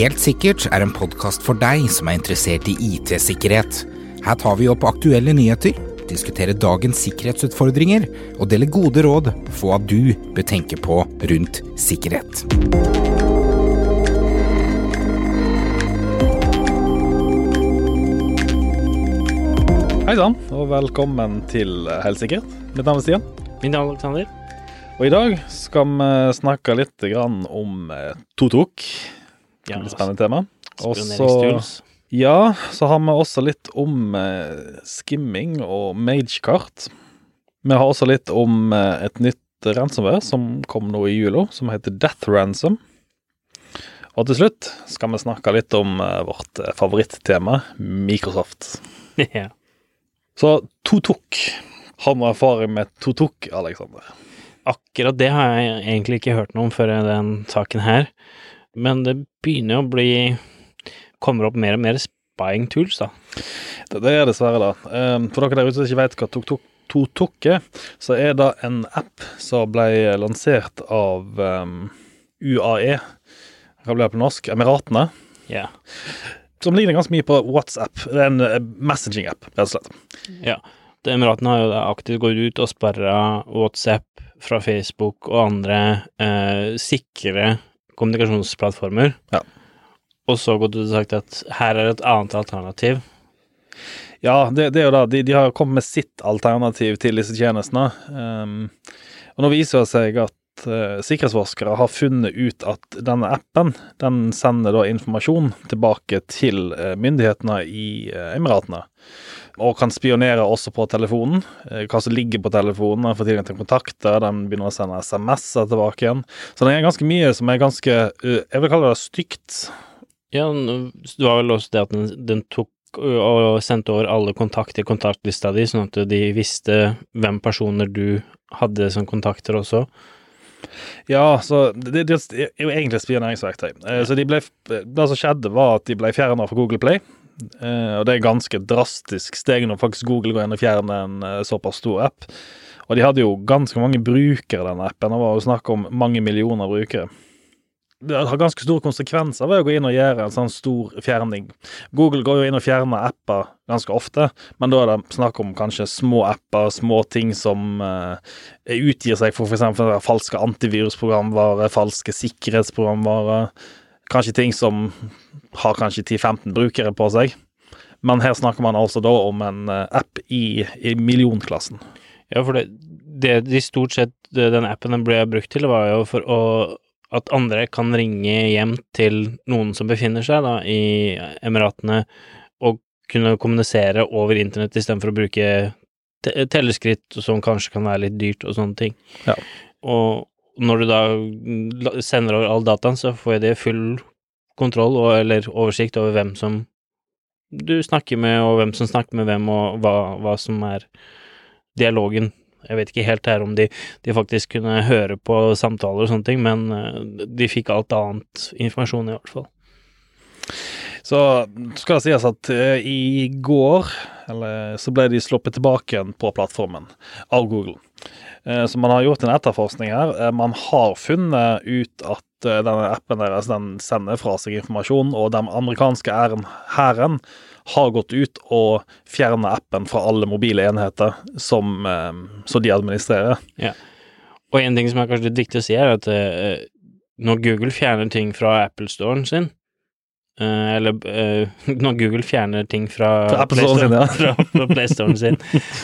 Helt sikkert er en podkast for deg som er interessert i IT-sikkerhet. Her tar vi opp aktuelle nyheter, diskuterer dagens sikkerhetsutfordringer og deler gode råd for hva du bør tenke på rundt sikkerhet. Hei sann, og velkommen til Helt sikkert. Mitt navn er Stian. Mitt navn er Alexander. Og i dag skal vi snakke litt grann om eh, Totok. Det blir et spennende tema. Og så, ja, så har vi også litt om eh, skimming og magekart. Vi har også litt om eh, et nytt ransomware som kom nå i jula, som heter Death Ransom. Og til slutt skal vi snakke litt om vårt favorittema, Microsoft. ja. Så Totok. Har du erfaring med Totok, Alexander? Akkurat det har jeg egentlig ikke hørt noe om før den saken her. Men det begynner å bli Kommer opp mer og mer spying tools, da. Det, det er dessverre det. Um, for dere der ute som ikke vet hva Totok Totok er, så er det en app som ble lansert av um, UAE, hva blir det på norsk, Emiratene, Ja. som ligner ganske mye på WhatsApp. Det er en eh, messaging-app, rett og slett. ja. De Emiratene har jo aktivt gått ut og sperra WhatsApp fra Facebook og andre eh, sikre kommunikasjonsplattformer. Ja. Og så gått ut og sagt at her er et annet alternativ. Ja, det, det er jo det. De, de har kommet med sitt alternativ til disse tjenestene. Um, og nå viser det seg at uh, sikkerhetsforskere har funnet ut at denne appen den sender da informasjon tilbake til uh, myndighetene i uh, Emiratene. Og kan spionere også på telefonen. hva som ligger på telefonen. Den får tilgang til kontakter, den begynner å sende SMS-er tilbake igjen. Så det er ganske mye som er ganske Jeg vil kalle det stygt. Ja, det var vel også det at den, den tok og sendte over alle kontakter i kontaktlista di, sånn at de visste hvem personer du hadde som kontakter også. Ja, så det, det er jo egentlig spioneringsverktøy. Eh, Så de ble, det som skjedde, var at de ble fjerna fra Google Play. Eh, og det er ganske drastisk steg når faktisk Google går inn og fjerner en eh, såpass stor app. Og de hadde jo ganske mange brukere, denne appen. Det var jo snakk om mange millioner brukere. Det har ganske store konsekvenser ved å gå inn og gjøre en sånn stor fjerning. Google går jo inn og fjerner apper ganske ofte, men da er det snakk om kanskje små apper, små ting som eh, utgir seg for f.eks. falske antivirusprogramvare, falske sikkerhetsprogramvare, Kanskje ting som har kanskje 10-15 brukere på seg. Men her snakker man altså da om en eh, app i, i millionklassen. Ja, for det, det de stort sett den appen den ble brukt til, var jo for å at andre kan ringe hjem til noen som befinner seg da i Emiratene, og kunne kommunisere over internett istedenfor å bruke te telleskritt, som kanskje kan være litt dyrt og sånne ting. Ja. Og når du da sender over all dataen, så får det full kontroll og, eller oversikt over hvem som du snakker med, og hvem som snakker med hvem, og hva, hva som er dialogen. Jeg vet ikke helt her om de, de faktisk kunne høre på samtaler og sånne ting, men eh, de fikk alt annet informasjon i hvert fall. Så skal det sies at eh, i går eller, så ble de sluppet tilbake igjen på plattformen av Google. Eh, så man har gjort en etterforskning her. Man har funnet ut at denne appen deres den sender fra seg informasjon, og den amerikanske æren, hæren har gått ut og fjerna appen fra alle mobile enheter som, eh, som de administrerer. Og en ting som er kanskje litt viktig å si, er at eh, når Google fjerner ting fra Apple-storen sin, uh, eller uh, når Google fjerner ting fra, Fra Apple Storen sin, ja. fra, PlayStoren sin,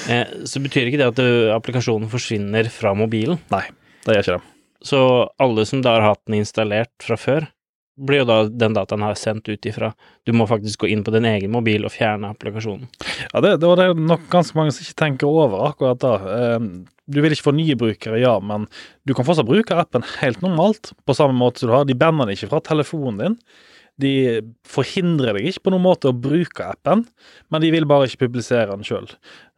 så betyr ikke det at applikasjonen forsvinner fra mobilen. Nei, det gjør ikke det. Så alle som da har hatt den installert fra før, blir jo da den dataen her sendt ut ifra. Du må faktisk gå inn på din egen mobil og fjerne applikasjonen. Ja, det, det det er nok ganske mange som ikke tenker over akkurat da. Eh, Du vil ikke få nye brukere, ja, men du kan fortsatt bruke appen helt normalt, på samme måte som du har. De banner den ikke fra telefonen din. De forhindrer deg ikke på noen måte å bruke appen, men de vil bare ikke publisere den sjøl.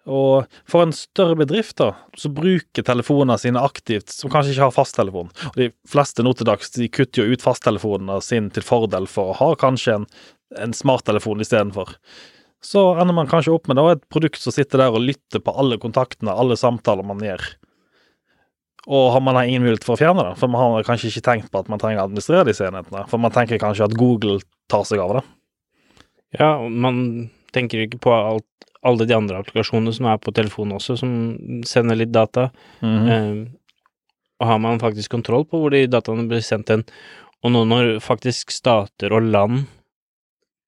Og for en større bedrift, da, som bruker telefonene sine aktivt, som kanskje ikke har fasttelefon Og de fleste nå til dags de kutter jo ut fasttelefonene sine til fordel for å ha kanskje en, en smarttelefon istedenfor. Så ender man kanskje opp med da et produkt som sitter der og lytter på alle kontaktene, alle samtaler man gjør. og har man har ingen mulighet for å fjerne det. For man har kanskje ikke tenkt på at man trenger å administrere disse enhetene. For man tenker kanskje at Google tar seg av det. Ja, man tenker ikke på alt, alle de andre applikasjonene som er på telefonen også, som sender litt data. Mhm. Eh, og har man faktisk kontroll på hvor de dataene blir sendt hen? Og nå når faktisk stater og land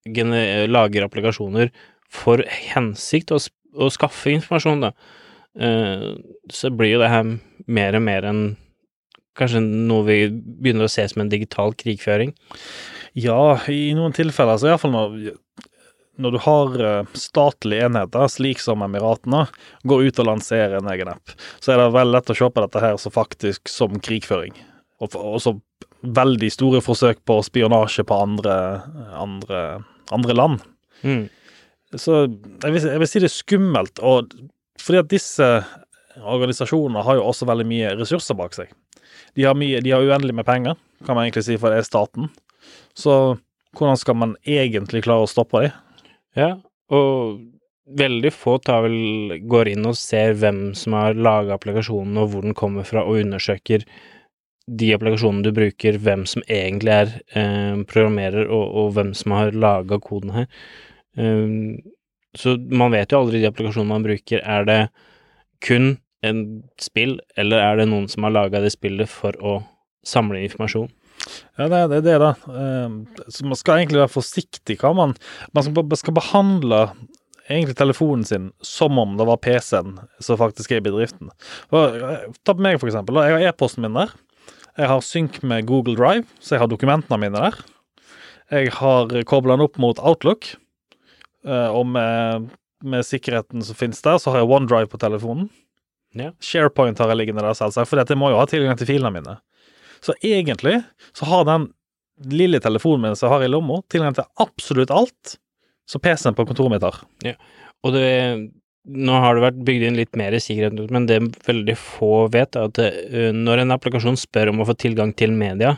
lager applikasjoner for hensikt å, å skaffe informasjon, da, eh, så blir jo det her mer og mer enn kanskje noe vi begynner å se som en digital krigføring. Ja, i noen tilfeller, så iallfall når, når du har eh, statlige enheter, slik som Emiratene, går ut og lanserer en egen app, så er det veldig lett å se på dette her så faktisk som krigføring. Og, og så veldig store forsøk på spionasje på andre, andre, andre land. Mm. Så jeg vil, jeg vil si det er skummelt, og fordi at disse organisasjonene har jo også veldig mye ressurser bak seg. De har, mye, de har uendelig med penger, kan man egentlig si, for det er staten. Så hvordan skal man egentlig klare å stoppe dem? Ja, og veldig få tar vel, går inn og ser hvem som har laga applikasjonen, og hvor den kommer fra, og undersøker de applikasjonene du bruker, hvem som egentlig er eh, programmerer, og, og hvem som har laga koden her. Um, så man vet jo aldri de applikasjonene man bruker. Er det kun en spill, eller er det noen som har laga det spillet for å samle informasjon? Ja, det, det er det, da. Eh, Så man skal egentlig være forsiktig hva man Man skal, be- skal behandle egentlig telefonen sin som om det var PC-en som faktisk er i bedriften. Eh, Ta på meg, for eksempel. Jeg har e-posten min der. Jeg har synk med Google Drive, så jeg har dokumentene mine der. Jeg har kobla den opp mot Outlook, eh, og med, med sikkerheten som finnes der, så har jeg OneDrive på telefonen. Ja. SharePoint har jeg liggende der, selvsagt, for jeg må jo ha tilgang til filene mine. Så egentlig så har den lille telefonen min som jeg har i lomma, tilgang til absolutt alt som PC-en på kontoret mitt har. Og det Nå har det vært bygd inn litt mer sikkerhet, men det veldig få vet, er at eh, når en applikasjon spør om å få tilgang til media,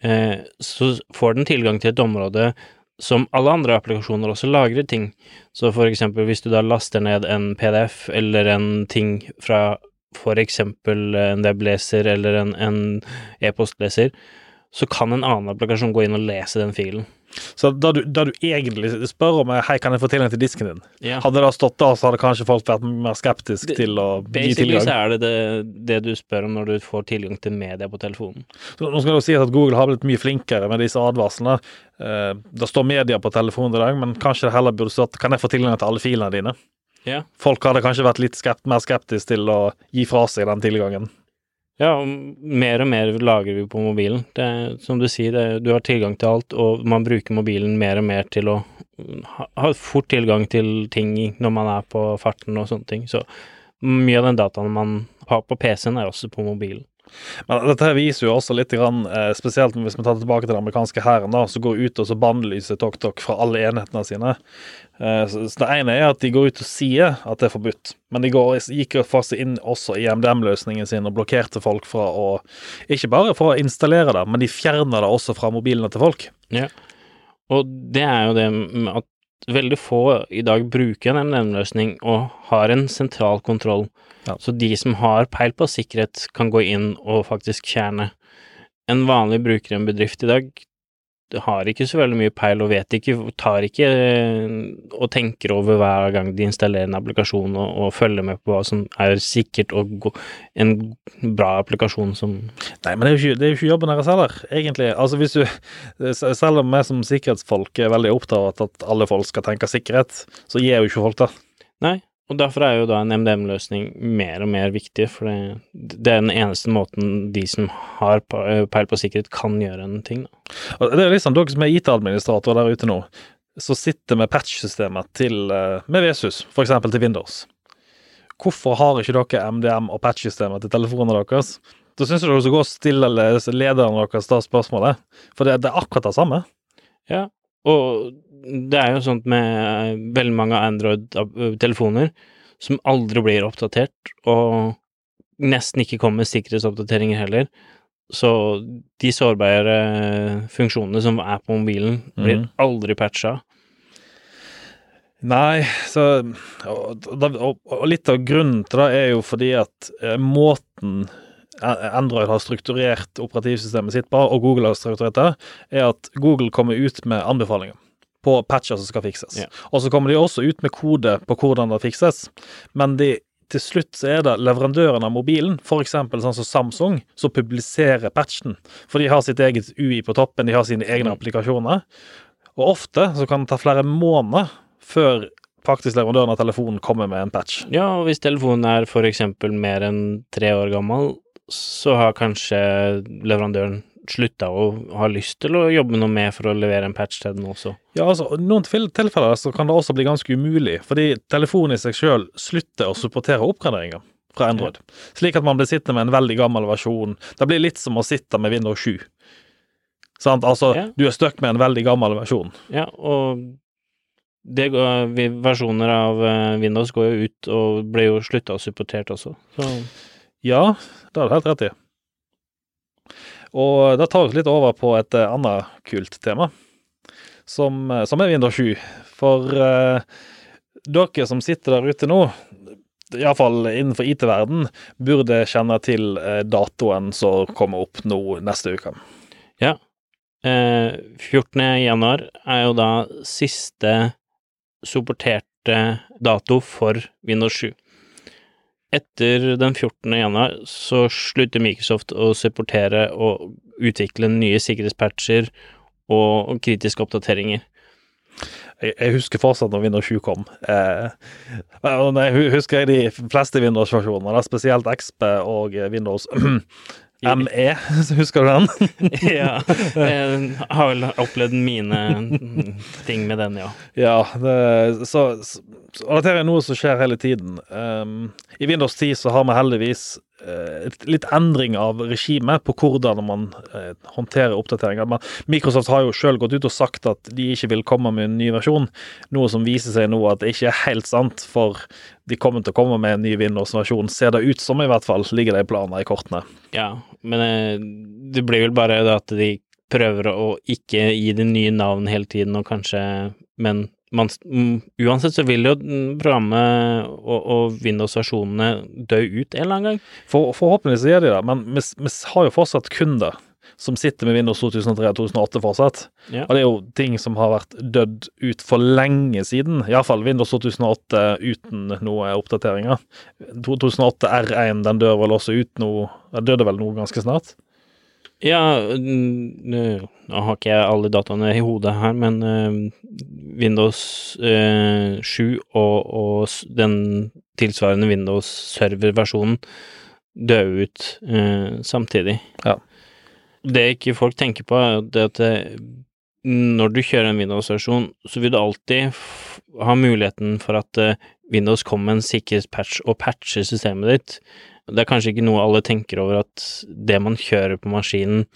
eh, så får den tilgang til et område som alle andre applikasjoner også lagrer ting. Så for eksempel hvis du da laster ned en PDF eller en ting fra for eksempel en webleser eller en, e-postleser, så kan en annen applikasjon gå inn og lese den filen. Så da du, da du egentlig spør om hei, kan jeg få tilgang til disken din, Ja. hadde det stått der, så hadde kanskje folk vært mer skeptiske Det- til å gi Basically så er det, det det du spør om når du får tilgang til media på telefonen. Så nå skal det jo sies at Google har blitt mye flinkere med disse advarslene. Eh, det står media på telefonen i dag, men kanskje det heller burde stått kan jeg få tilgang til alle filene dine. Ja. Folk hadde kanskje vært litt skept, mer skeptiske til å gi fra seg den tilgangen. Ja, mer og mer lagrer vi på mobilen. Det som du sier, det, du har tilgang til alt, og man bruker mobilen mer og mer til å ha, ha fort tilgang til ting når man er på farten og sånne ting. Så mye av den dataen man har på PC-en, er også på mobilen. Men dette viser jo også litt, grann, eh, spesielt hvis vi tar det tilbake til den amerikanske hæren, som går ut og så bannlyser TokTok fra alle enhetene sine. Eh, så, Det ene er at de går ut og sier at det er forbudt, men de går, gikk faktisk inn også i MDM-løsningen sin og blokkerte folk fra å Ikke bare for å installere det, men de fjerner det også fra mobilene til folk. Ja, Og det er jo det med at veldig få i dag bruker en MDM-løsning og har en sentral kontroll. Ja. Så de som har peil på sikkerhet, kan gå inn og faktisk fjerne. En vanlig bruker i en bedrift i dag har ikke så veldig mye peil og vet ikke, tar ikke eh, og tenker over hver gang de installerer en applikasjon og, og følger med på hva som er sikkert og go en bra applikasjon som Nei, men det er jo ikke, det er jo ikke jobben deres heller, egentlig. Altså hvis du, Selv om vi som sikkerhetsfolk er veldig opptatt av at alle folk skal tenke sikkerhet, så gir jo ikke folk det. Nei, og derfor er jo da en MDM-løsning mer og mer viktig, for det, det er den eneste måten de som har peil på sikkerhet, kan gjøre en ting. Da. Det er liksom dere som er IT-administratorer der ute nå, som sitter med patch-systemet til eh, med Vesus, f.eks. til Windows. Hvorfor har ikke dere MDM og patch-systemet til telefonene deres? Da syns jeg dere skal gå og stille lederen deres da spørsmålet, for det, det er akkurat det samme. Ja, og det er jo sånt med eh, veldig mange Android-telefoner som aldri blir oppdatert, og nesten ikke kommer sikkerhetsoppdateringer heller. Så de sårbare funksjonene som er på mobilen, blir mm. aldri patcha. Nei, så og, og, og litt av grunnen til det er jo fordi at eh, måten Android har strukturert operativsystemet sitt på, og Google har strukturert det, er at Google kommer ut med anbefalinger på patcher som skal fikses. Yeah. Og så kommer de også ut med kode på hvordan det fikses, men de, til slutt så er det leverandøren av mobilen, f.eks. sånn som Samsung, som publiserer patchen. For de har sitt eget UI på toppen, de har sine egne Mm. applikasjoner. Og ofte så kan det ta flere måneder før faktisk leverandøren av telefonen kommer med en patch. Ja, og hvis telefonen er eksempel mer enn tre år gammel, så har kanskje leverandøren slutta å ha lyst til å jobbe noe med for å levere en patch til den også. Ja, altså, noen tilfeller så kan det også bli ganske umulig, fordi telefonen i seg sjøl slutter å supportere oppgraderinger fra Android. Slik at man blir sittende med en veldig gammel versjon. Det blir litt som å sitte med Windows 7. Sant? Altså, Ja. du er stuck med en veldig gammel versjon. Ja, og det går, versjoner av eh, Windows går jo ut og ble jo slutta supportert også. Så Ja, det har du helt rett i. Og det tar oss litt over på et eh, annet kult tema, som, eh, som er Windows 7. For eh, dere som sitter der ute nå, iallfall innenfor IT-verden, burde kjenne til datoen som kommer opp nå neste uke. ja. Eh, 14. januar er jo da siste supporterte dato for Windows 7. Etter den 14. januar så slutter Microsoft å supportere og utvikle nye sikkerhetspatcher og, kritiske oppdateringer. Jeg, husker fortsatt når Windows 7 kom. Eh, jeg husker de fleste Windows-versjoner, spesielt XP og Windows ME. Husker du den? ja, jeg har vel opplevd mine ting med den, ja. Ja, det, så, så, så dette er noe som skjer hele tiden. Um, I Windows 10 så har vi heldigvis litt endring av regimet på hvordan man eh, håndterer oppdateringer. Men Microsoft har jo sjøl gått ut og sagt at de ikke vil komme med en ny versjon, noe som viser seg nå at det ikke er helt sant, for de kommer til å komme med en ny Windows-versjon, ser det ut som i hvert fall, ligger det i planene i kortene. Ja, men eh, det blir vel bare det at de prøver å ikke gi det nye navn hele tiden, og kanskje Men man, uansett så vil jo mm, programmet og, og Windows-versjonene dø ut en eller annen gang. For, forhåpentligvis gjør de det, men vi, vi har jo fortsatt kunder som sitter med Windows 2003 og 2008 fortsatt. Ja. Og det er jo ting som har vært dødd ut for lenge siden. Iallfall Windows 2008 uten noe oppdateringer. 2008 R1 den dør vel også ut nå Den døde vel nå ganske snart? Ja, nå har ikke jeg alle dataene i hodet her, men eh, Windows eh, 7 og, og den tilsvarende Windows server-versjonen døde ut eh, samtidig. Ja. Det ikke folk tenker på, er at eh, når du kjører en Windows-versjon, så vil du alltid ha muligheten for at eh, Windows kommer med en sikkerhetspatch og patcher systemet ditt. Det er kanskje ikke noe alle tenker over at det man kjører på maskinen,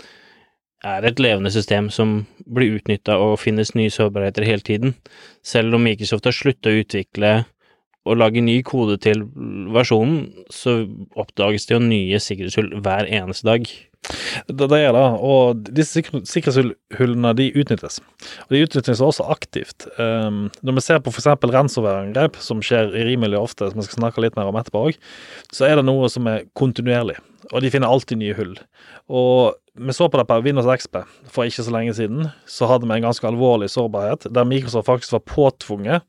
er et levende system som blir utnytta og finnes nye sårbarheter hele tiden. Selv om Microsoft har slutta å utvikle og lage ny kode til versjonen, så oppdages det jo nye sikkerhetshull hver eneste dag. Det, det er det, og disse sikkerhetshullene de utnyttes. Og de utnyttes også aktivt. Um, når vi ser på f.eks. ransomware-angrep, som skjer rimelig ofte, som vi skal snakke litt mer om etterpå òg, så er det noe som er kontinuerlig, og de finner alltid nye hull. Og vi så på det på Windows XP for ikke så lenge siden, så hadde vi en ganske alvorlig sårbarhet, der Microsoft faktisk var påtvunget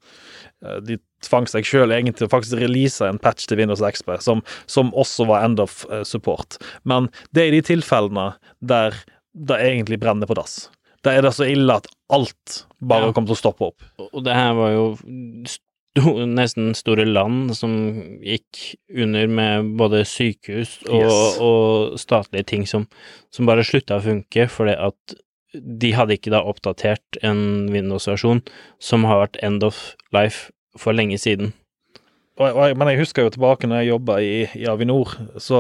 eh, de tvang seg sjøl egentlig til å faktisk release en patch til Windows XP, som, som også var end of eh, support. Men det er i de tilfellene der det egentlig brenner på dass. Da er det så ille at alt bare Ja. kommer til å stoppe opp. Og det her var jo sto, nesten store land som gikk under med både sykehus og, Yes. og statlige ting som, som bare slutta å funke fordi at de hadde ikke da oppdatert en Windows-versjon som har vært end of life for lenge siden. Og, jeg- men jeg husker jo tilbake når jeg jobba i, i Avinor, så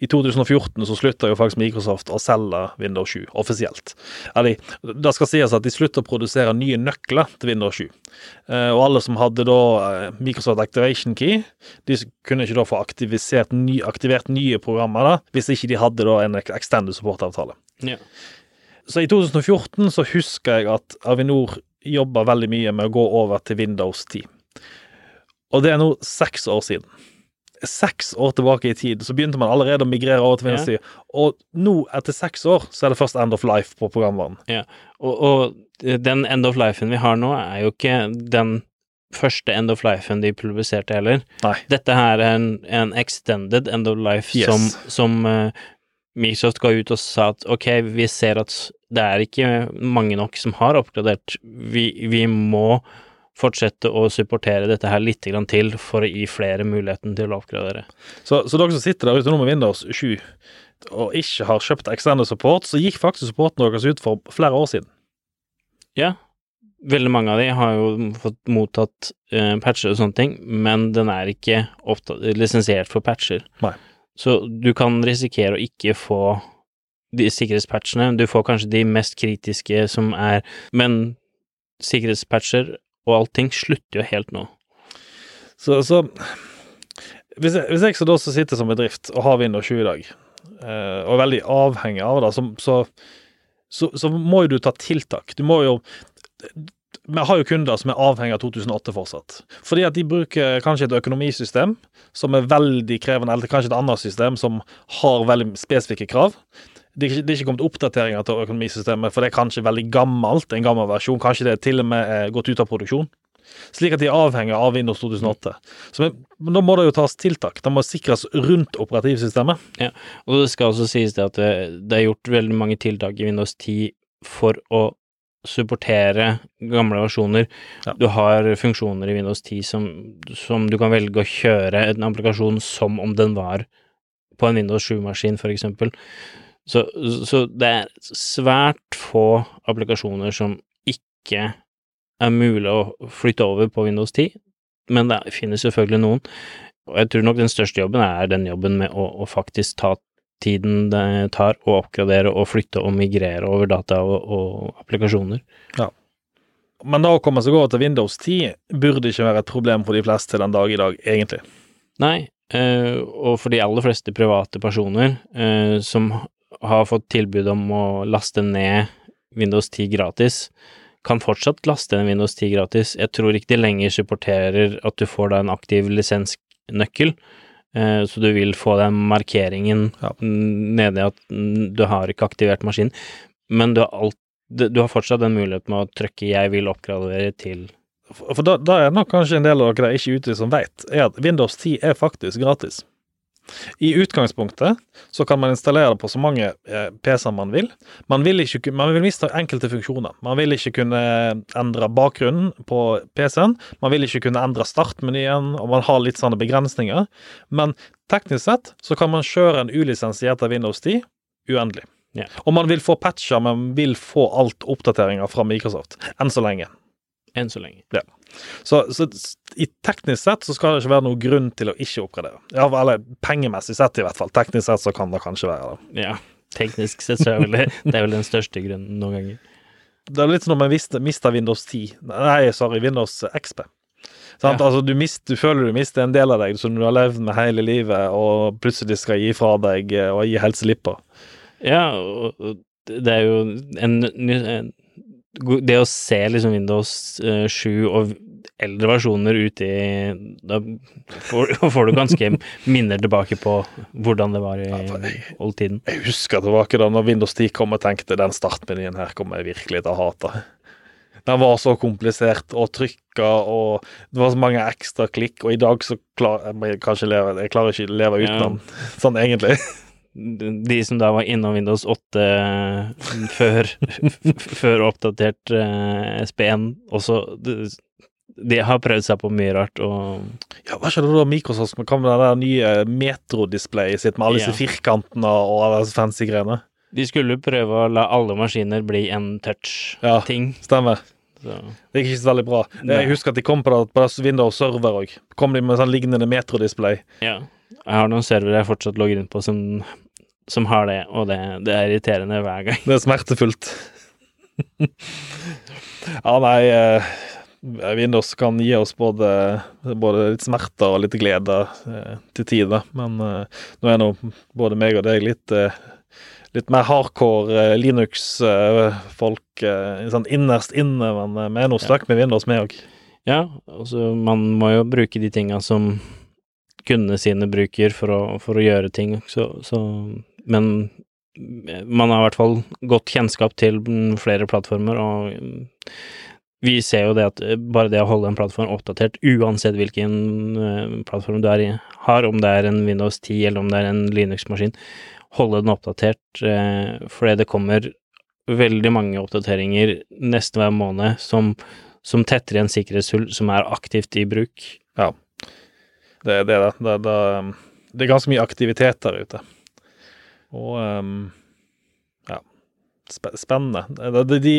i 2014 så slutta jo faktisk Microsoft å selge Windows 7 offisielt. Eller, det skal sies at de slutta å produsere nye nøkler til Windows 7. Eh, og alle som hadde da eh, Microsoft Activation Key, de kunne ikke da få ny, aktivert nye programmer da, hvis ikke de hadde da en extended support-avtale. Ja. Så i 2014 så husker jeg at Avinor jobba veldig mye med å gå over til Windows 10. Og det er nå seks år siden. seks år tilbake i tid så begynte man allerede å migrere over til venstre. Ja. Og nå, etter seks år, så er det først End of Life på programvaren. Og, og den end of lifen vi har nå, er jo ikke den første end of lifen de publiserte heller. Nei. Dette her er en, en extended end of life Yes. som, som uh, Microsoft ga ut og sa at ok, vi ser at det er ikke mange nok som har oppgradert. Vi, vi må fortsette å supportere dette her litt grann til for å gi flere muligheten til å oppgradere. Så, så dere som sitter der ute nå med Windows 7 og ikke har kjøpt eksterne support, så gikk faktisk supporten deres ut for flere år siden. Ja, veldig mange av de har jo fått mottatt eh, patcher og sånne ting, men den er ikke lisensiert for patcher. Nei. Så du kan risikere å ikke få de sikkerhetspatchene. Du får kanskje de mest kritiske som er Men sikkerhetspatcher og allting slutter jo helt nå. Så, så hvis, jeg, hvis jeg så da sitter som bedrift og har Windows 20 i dag, eh, og er veldig avhengig av det, så, så, så, så må jo du ta tiltak. Du må jo Vi har jo kunder som er avhengig av 2008 fortsatt. Fordi at de bruker kanskje et økonomisystem som er veldig krevende, eller kanskje et annet system som har veldig spesifikke krav. Det er, ikke, er kommet oppdateringer til økonomisystemet, for det er kanskje veldig gammelt, en gammel versjon. Kanskje det til og med er gått ut av produksjon. Slik at de er avhengig av Windows 2008. Så men, men da må det jo tas tiltak. Det må sikres rundt operativsystemet. Ja, Og det skal også sies det at det, det er gjort veldig mange tiltak i Windows 10 for å supportere gamle versjoner. Ja. Du har funksjoner i Windows 10 som, som du kan velge å kjøre en applikasjon som om den var på en Windows 7-maskin, for eksempel. Så, så det er svært få applikasjoner som ikke er mulig å flytte over på Windows 10, men det finnes selvfølgelig noen. Og jeg tror nok den største jobben er den jobben med å, å faktisk ta tiden det tar å oppgradere og flytte og migrere over data og, og applikasjoner. Men da å komme seg over til Windows 10 burde ikke være et problem for de fleste den dag i dag, egentlig. Nei, eh, og for de aller fleste private personer eh, som har fått tilbud om å laste ned Windows 10 gratis, kan fortsatt laste ned Windows 10 gratis. Jeg tror ikke de lenger supporterer at du får da en aktiv lisensnøkkel, eh, så du vil få den markeringen Ja. nede at du har ikke aktivert maskin, men du har, alt, du har fortsatt den muligheten med å trykke 'jeg vil oppgradere' til For da, da er nok kanskje en del av dere der ikke ute som vet, er at Windows 10 er faktisk gratis. I utgangspunktet så kan man installere på så mange eh, PC-er man vil. Man vil, ikke, man vil miste enkelte funksjoner. Man vil ikke kunne endre bakgrunnen på PC-en. Man vil ikke kunne endre startmenyen, og man har litt sånne begrensninger. Men teknisk sett så kan man kjøre en ulisensiert Windows 10 uendelig. Ja. Og man vil få patcher, men vil få alt oppdateringer fra Microsoft. Enn så lenge. enn så lenge. Så, så i teknisk sett så skal det ikke være noen grunn til å ikke oppgradere. Ja, eller pengemessig sett i hvert fall. Teknisk sett så kan det kanskje være det. Ja, teknisk sett så er vel det, det er vel den største grunnen noen ganger. Det er litt som når man mister, Windows 10. Nei, sorry, Windows XP. Sant? Ja. Altså, du, mist, du føler du mister en del av deg som du har levd med hele livet, og plutselig skal gi fra deg eh, og gi helt slipp på. Ja, og det er jo en, en Det å se liksom Windows eh, 7 og eldre versjoner ute i Da får, får du ganske minner tilbake på hvordan det var i oldtiden. Jeg husker tilbake da når Windows 10 kom og tenkte den startmenyen her kommer jeg virkelig til å hate. Den var så komplisert å trykke, og det var så mange ekstra klikk, og i dag så klarer jeg kanskje leve, jeg klarer ikke å leve uten Ja. sånn egentlig. De som da var innom Windows 8 før, før oppdatert uh, SP1 også de, har prøvd seg på mye rart, og Ja, hva skjedde da Microsoft som kom med det der nye Metro-displayet sitt med alle disse Ja. firkantene og alle disse fancy greiene? de skulle prøve å la alle maskiner bli en touch-ting. Ja, stemmer. så Det gikk ikke så veldig bra. Nei. Jeg husker at de kom på det på det Windows server òg. Kom de med sånn lignende Metro-display. Ja. Jeg har noen servere jeg fortsatt logger inn på som, som har det, og det, det er irriterende hver gang. Det er smertefullt. ja, nei eh, Windows kan gi oss både, både litt smerter og litt glede eh, til tider. Men eh, nå er nå både meg og deg litt eh, Litt mer hardcore eh, Linux-folk eh, sånn innerst inne, men vi er nå stuck med Windows, vi òg. Ja, altså man må jo bruke de tinga som kundene sine bruker for å, for å gjøre ting. Så, så, men man har i hvert fall godt kjennskap til flere plattformer, og mm, vi ser jo det at bare det å holde en plattform oppdatert, uansett hvilken uh, plattform du i, har, om det er en Windows 10 eller om det er en Linux-maskin, holde den oppdatert, uh, fordi det kommer veldig mange oppdateringer nesten hver måned som, som tetter igjen sikkerhetshull som er aktivt i bruk. Ja, det er det. Det, det, det er ganske mye aktivitet der ute. Og um, ja, spennende. De, de,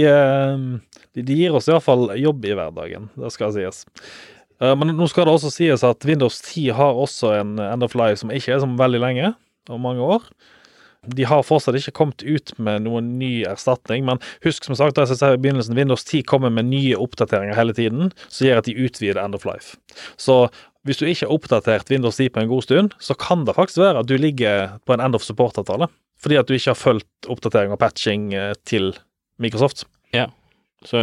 de, de gir oss iallfall jobb i hverdagen, det skal sies. Men nå skal det også sies at Windows 10 har også en end of life som ikke er som veldig lenge, om mange år. De har fortsatt ikke kommet ut med noen ny erstatning, men husk som sagt, jeg i begynnelsen, Windows 10 kommer med nye oppdateringer hele tiden, som gjør at de utvider end of life. Så hvis du ikke har oppdatert Windows 10 på en god stund, så kan det faktisk være at du ligger på en end of support-avtale, fordi at du ikke har fulgt oppdatering og patching eh, til Microsoft. Ja, så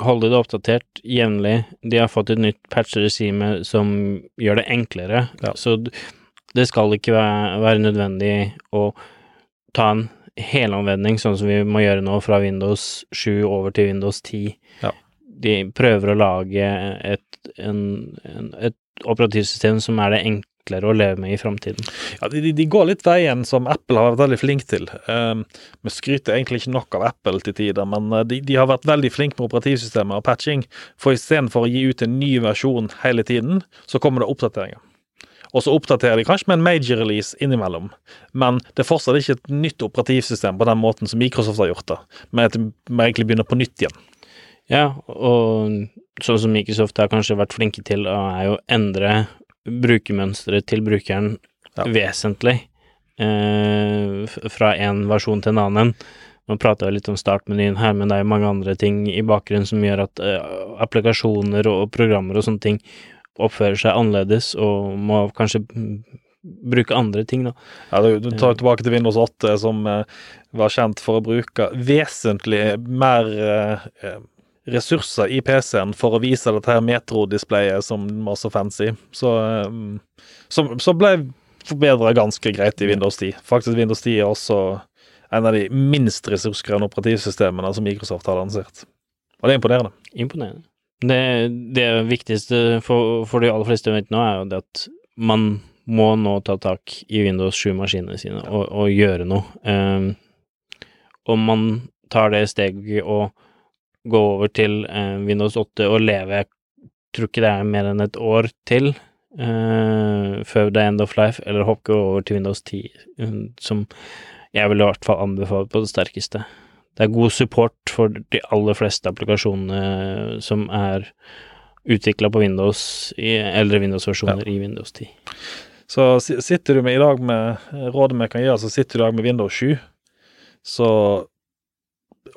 hold det oppdatert jevnlig. De har fått et nytt patch-regime som gjør det enklere, ja. så det skal ikke være, være nødvendig å ta en helomvending, sånn som vi må gjøre nå, fra Windows 7 over til Windows 10. Ja. De prøver å lage et, en, en, et operativsystem som er det enklere å leve med i framtiden. Ja, de, de, går litt veien som Apple har vært veldig flink til. Um, vi skryter egentlig ikke nok av Apple til tider, men eh, de, de har vært veldig flinke med operativsystemet og patching. For istedenfor å gi ut en ny versjon hele tiden, så kommer det oppdateringer og så oppdaterer de kanskje med en major release innimellom. Men det er fortsatt ikke et nytt operativsystem på den måten som Microsoft har gjort det, men at vi egentlig begynner på nytt igjen. Ja, og sånn som Microsoft har kanskje vært flinke til, er å endre brukermønsteret til brukeren ja. vesentlig eh, fra en versjon til en annen. Nå prater jeg litt om startmenyen her, men det er jo mange andre ting i bakgrunnen som gjør at eh, applikasjoner og programmer og sånne ting oppfører seg annerledes og må kanskje bruke andre ting, da. Ja, du, du tar tilbake til Windows 8, som eh, var kjent for å bruke vesentlig mer eh, ressurser i PC-en for å vise dette her metro-displayet som var så fancy. Så, eh, så, så ble forbedra ganske greit i Windows 10. Faktisk Windows 10 er også en av de minst ressurskrevende operativsystemene som Microsoft har lansert. Og det er imponerende. Imponerende. Det, det viktigste for, for, de aller fleste vet nå, er jo det at man må nå ta tak i Windows 7-maskinene sine og, og, gjøre noe. Um, om man tar det steget og går over til eh, Windows 8 og leve Jeg tror ikke det er mer enn et år til eh, før det er end of life, eller hoppe over til Windows 10, um, eh, som jeg vil i hvert fall anbefale på det sterkeste det er god support for de aller fleste applikasjonene som er utvikla på Windows, i eldre Windows-versjoner ja. i Windows 10. Så sitter du med i dag med rådet vi kan gi, altså sitter du i dag med Windows 7, så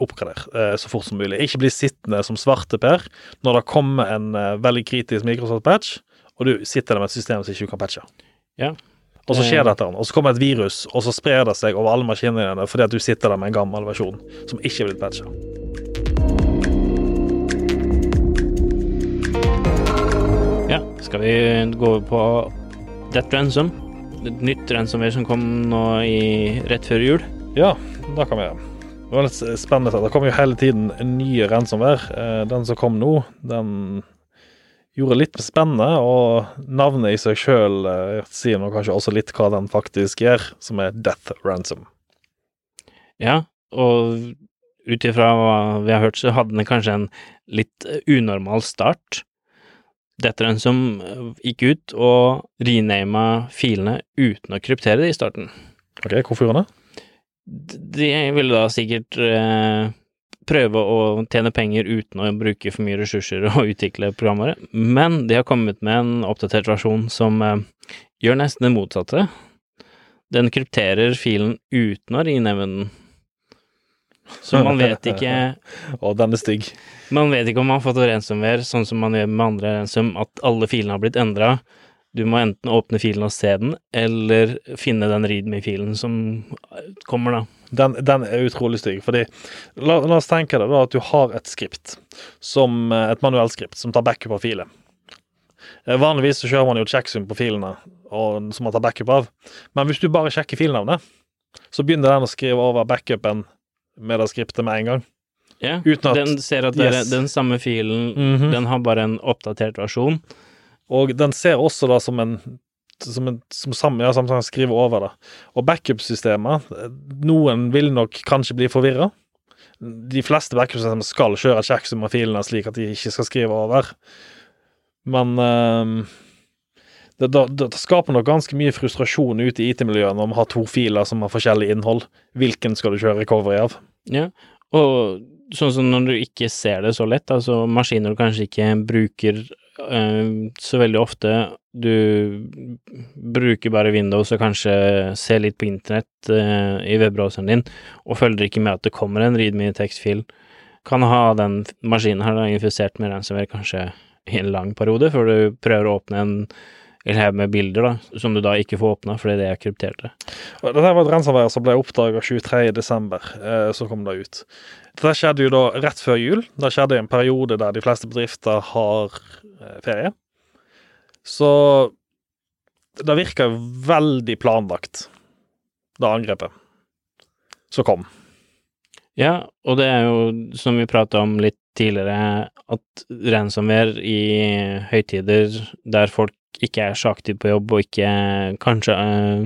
oppgrader eh, så fort som mulig. Ikke bli sittende som svarteper når det kommer en eh, veldig kritisk Microsoft-patch, og du sitter der med et system som ikke du kan patche. Ja, og så skjer dette, og så kommer et virus, og så sprer det seg over alle maskinene dine fordi at du sitter der med en gammel versjon som ikke er blitt patcha. Ja, skal vi gå over på Death Ransom? Et nytt ransomware som kom nå i, rett før jul? Ja, det kan vi gjøre. Det var litt spennende. Det kommer jo hele tiden nye ransomware. Eh, den som kom nå, den gjorde litt spennende, og navnet i seg sjøl eh, sier nå kanskje også litt hva den faktisk gjør, som er Death Ransom. Ja, og ut ifra hva vi har hørt, så hadde den kanskje en litt unormal start. Death Ransom som gikk ut og renama filene uten å kryptere det i starten. Ok, hvorfor gjorde han det? De ville da sikkert eh, prøve å tjene penger uten å bruke for mye ressurser og utvikle programvare, men de har kommet med en oppdatert versjon som eh, gjør nesten det motsatte. Den krypterer filen uten å rinevne den. Så man vet ikke Og den er stygg. Man vet ikke om man har fått ransomware, sånn som man gjør med andre ransom, at alle filene har blitt endra. Du må enten åpne filen og se den, eller finne den readme-filen som kommer, da. Den, den, er utrolig stygg. fordi la, la, oss tenke deg da at du har et skript, som, eh, et manuelt skript, som tar backup av filer. Eh, Vanligvis så kjører man jo checksum på filene og, som man tar backup av. Men hvis du bare sjekker filnavnet, så begynner den å skrive over backupen med det skriptet med en gang. Ja, yeah, den ser at det er den samme filen, Mhm. den har bare en oppdatert versjon. Og den ser også da som en som, en, som samme, ja, Samsung skriver over det. Og backup-systemet Noen vil nok kanskje bli forvirra. De fleste backup-systemer skal kjøre checksum av filene slik at de ikke skal skrive over. Men ehm, det, det, det skaper nok ganske mye frustrasjon ute i IT-miljøet når man har to filer som har forskjellig innhold. Hvilken skal du kjøre recovery av? Ja, og sånn som når du ikke ser det så lett, altså maskiner du kanskje ikke bruker så veldig ofte, du bruker bare Windows og kanskje ser litt på internett eh, i webbrowseren din, og følger ikke med at det kommer en readme tekstfil, kan ha den maskinen her da infisert med ransomware kanskje i en lang periode, før du prøver å åpne en eller her med bilder, da, som du da ikke får åpna fordi det er krypterte. Dette var et ransomware som ble oppdaga 23.12., eh, så kom det ut. Dette skjedde jo da rett før jul. Det skjedde i en periode der de fleste bedrifter har eh, ferie. Så det virka veldig planlagt, det angrepet som kom. Ja, og det er jo, som vi prata om litt tidligere, at ransomware i høytider der folk ikke er så aktive på jobb, og ikke kanskje eh,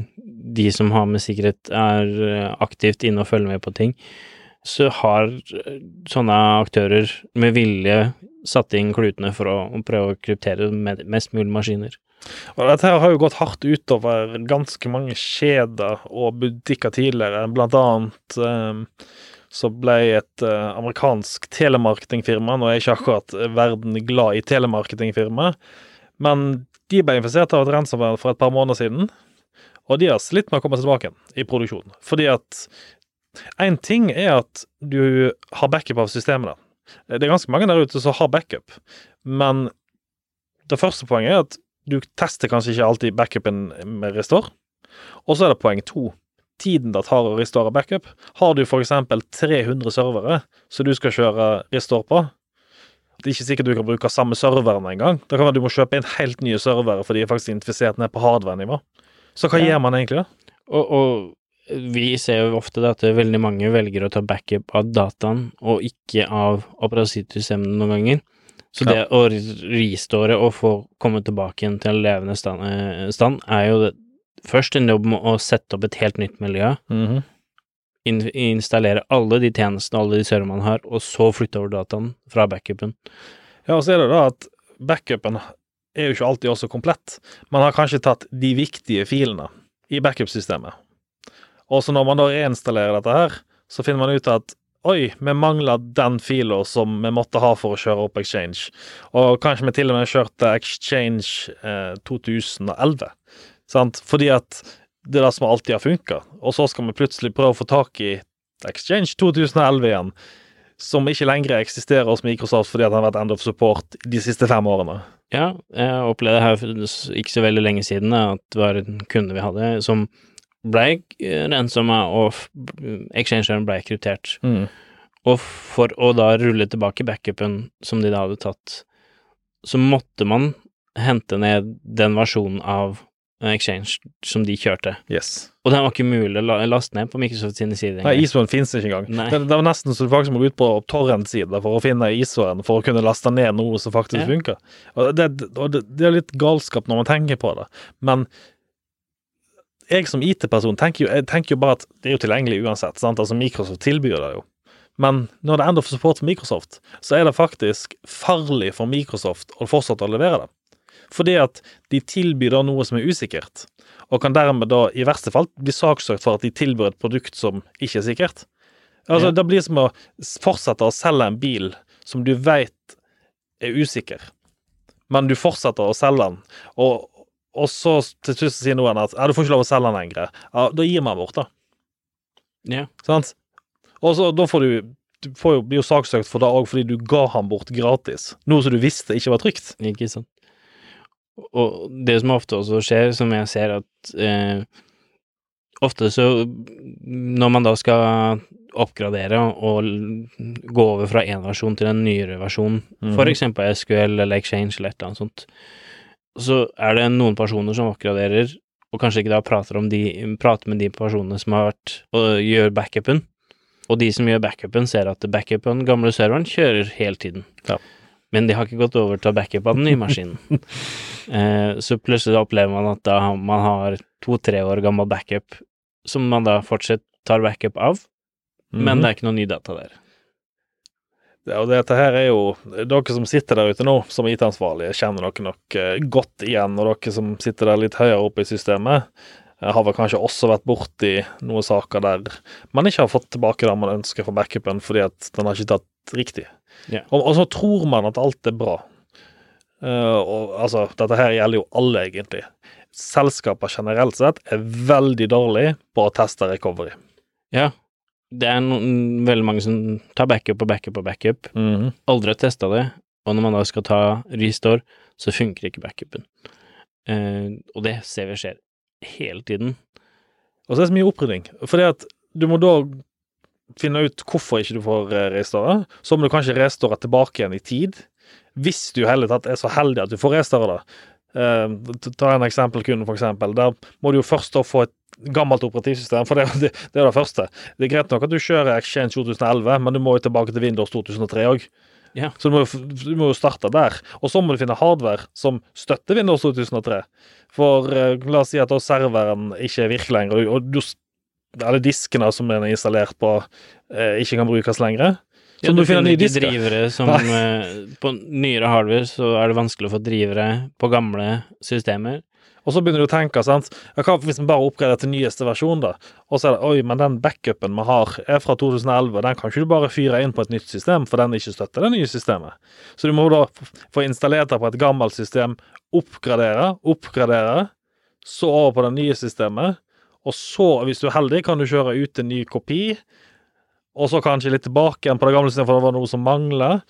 de som har med sikkerhet er eh, aktivt inne og følger med på ting, så har eh, sånne aktører med vilje satt inn klutene for å, å prøve å kryptere med mest mulig maskiner. Og dette her har jo gått hardt utover ganske mange kjeder og butikker tidligere. Blant annet eh, så ble et eh, amerikansk telemarketingfirma Nå er ikke akkurat verden glad i telemarketingfirma, men de ble infisert av et ransomware for et par måneder siden, og de har slitt med å komme seg tilbake i produksjon. Fordi at én ting er at du har backup av systemet. Da. Det er ganske mange der ute som har backup, men det første poenget er at du tester kanskje ikke alltid backupen med restore. Og så er det poeng to. Tiden det tar å restore backup. Har du f.eks. 300 servere som du skal kjøre restore på, det er ikke sikkert du kan bruke samme serveren engang. Det kan være du må kjøpe inn helt nye servere for de er faktisk infisert ned på hardware-nivå. Så hva Ja. gjør man egentlig da? Og, og vi ser jo ofte at veldig mange velger å ta backup av dataen, og ikke av operativsystemene noen ganger. Så det å restore og få komme tilbake igjen til en levende stand, eh, stand er jo det, først en jobb med å sette opp et helt nytt miljø, inn, installere alle de tjenestene alle de serverne man har, og så flytte over dataen fra backupen. Ja, og så er det da at backupen er jo ikke alltid også komplett. Man har kanskje tatt de viktige filene i backup-systemet. Og så når man da reinstallerer dette her, så finner man ut at oi, vi mangler den fila som vi måtte ha for å kjøre opp Exchange. Og kanskje vi til og med kjørte Exchange eh, 2011. Sant? Fordi at det er det som alltid har funka. Og så skal vi plutselig prøve å få tak i Exchange 2011 igjen, som ikke lenger eksisterer hos Microsoft fordi at den har vært end of support de siste fem årene. Ja, jeg opplevde her for ikke så veldig lenge siden at det var en kunde vi hadde som ble ransoma, og f- exchangeren ble kryptert. Og for å da rulle tilbake backupen som de da hadde tatt, så måtte man hente ned den versjonen av Exchange som de kjørte. Yes. Og den var ikke mulig å laste ned på Microsoft sine sider Nei. ISO-en finnes ikke engang. Nei. Det, det var nesten så du faktisk må gå ut på torrent-sida for å finne ISO-en for å kunne laste ned noe som faktisk Ja. funker. Og, det, og det, det er litt galskap når man tenker på det, men jeg som IT-person tenker tenker jo bare at det er jo tilgjengelig uansett. sant? Altså Microsoft tilbyr det jo. Men når det ender for support for Microsoft, så er det faktisk farlig for Microsoft å fortsette å levere det. Fordi at de tilbyr da noe som er usikkert, og kan dermed da i verste fall bli saksøkt for at de tilbyr et produkt som ikke er sikkert. Altså, Ja. Det blir som å fortsette å selge en bil som du vet er usikker, men du fortsetter å selge den, og, og så til slutt sier noen at ja, du får ikke lov å selge den lenger. Ja, da gir man bort, da. Ja. Sant? Og så da får du du får jo, blir jo saksøkt for det òg fordi du ga han bort gratis. Noe som du visste ikke var trygt. Ikke sant. Og det som ofte også skjer, som jeg ser at eh, Ofte så Når man da skal oppgradere og gå over fra én versjon til en nyere versjon, mm. for eksempel SQL eller Exchange eller et eller annet sånt, så er det noen personer som oppgraderer, og kanskje ikke da prater, om de, prater med de personene som har vært og gjør backupen. Og de som gjør backupen, ser at backupen, gamle serveren kjører hele tiden. Ja. Men de har ikke gått over til backup av den nye maskinen. eh, så plutselig opplever man at da man har to-tre år gammel backup, som man da fortsatt tar backup av, men Mhm. det er ikke noe ny data der. Ja, og dette her er jo Dere som sitter der ute nå som IT-ansvarlige, kjenner dere nok eh, godt igjen. Og dere som sitter der litt høyere oppe i systemet, eh, har vel kanskje også vært borti noen saker der man ikke har fått tilbake det man ønsker for backupen fordi at den har ikke tatt riktig. Ja. Og, og så tror man at alt er bra. Uh, og altså, dette her gjelder jo alle, egentlig. Selskaper generelt sett er veldig dårlig på å teste recovery. Ja, det er noen, veldig mange som tar backup og backup og backup, Mhm. aldri har testa det, og når man da skal ta restore, så funker ikke backupen. Eh, og det ser vi skjer hele tiden. Og så er det så mye opprydding. Fordi at du må da finne ut hvorfor ikke du får eh, restore. Så må du kanskje restore tilbake igjen i tid. Hvis du i hele tatt er så heldig at du får restore det. Eh, ta en eksempel kun, for eksempel. Der må du jo først da få et gammelt operativsystem, for det, det, det er det første. Det er greit nok at du kjører Exchange 2011, men du må jo tilbake til Windows 2003 òg. Ja. Så du må, du må jo starte der. Og så må du finne hardware som støtter Windows 2003. For uh, la oss si at da serveren ikke virker lenger, og- du, alle diskene som er installert på, uh, ikke kan brukes lenger. Så Ja, du du finner, finner ikke drivere som eh, På nyere hardware så er det vanskelig å få drivere på gamle systemer. Og så begynner du å tenke, sant Hva hvis vi bare oppgraderer til nyeste versjon, da? Og så er det oi, men den backupen vi har, er fra 2011, den kan ikke du bare fyre inn på et nytt system, for den ikke støtter det nye systemet. Så du må da få installert det på et gammelt system, oppgradere, oppgradere, så over på det nye systemet, og så, hvis du er heldig, kan du kjøre ut en ny kopi, og så kanskje litt tilbake igjen på det gamle stedet, for det var noe som mangler.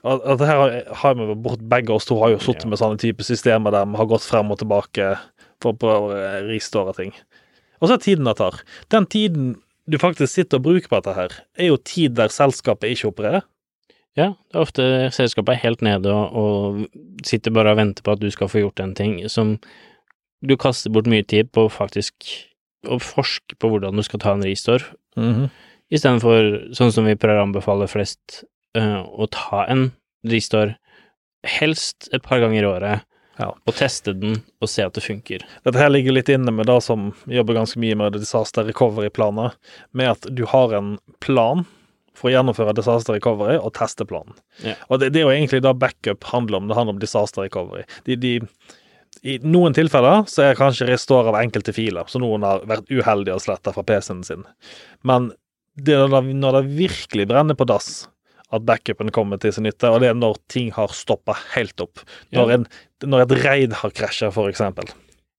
At, her har, har vi bort, Begge oss to har jo sittet med sånne type systemer der vi har gått frem og tilbake for å prøve å restore ting. Og så er tiden det tar. Den tiden du faktisk sitter og bruker på dette her, er jo tid der selskapet ikke opererer. Ja, det er ofte selskapet er helt nede og, og sitter bare og venter på at du skal få gjort en ting som du kaster bort mye tid på faktisk å forske på hvordan du skal ta en restore, istedenfor sånn som vi prøver å anbefale flest, uh, å ta en restore helst et par ganger i året, Ja. og teste den og se at det funker. Dette her ligger litt inne med det som jobber ganske mye med disaster recovery-planer, med at du har en plan for å gjennomføre disaster recovery og teste planen. Ja. Og det, det er jo egentlig det backup handler om. Det handler om disaster recovery. De, de, I noen tilfeller så er kanskje restore av enkelte filer, så noen har vært uheldige og sletta fra PC-en sin. Men det er det, når det virkelig brenner på dass, at backupen kommer til sin nytte, og det er når ting har stoppa helt opp. Når, en, når et raid har krasja, for eksempel.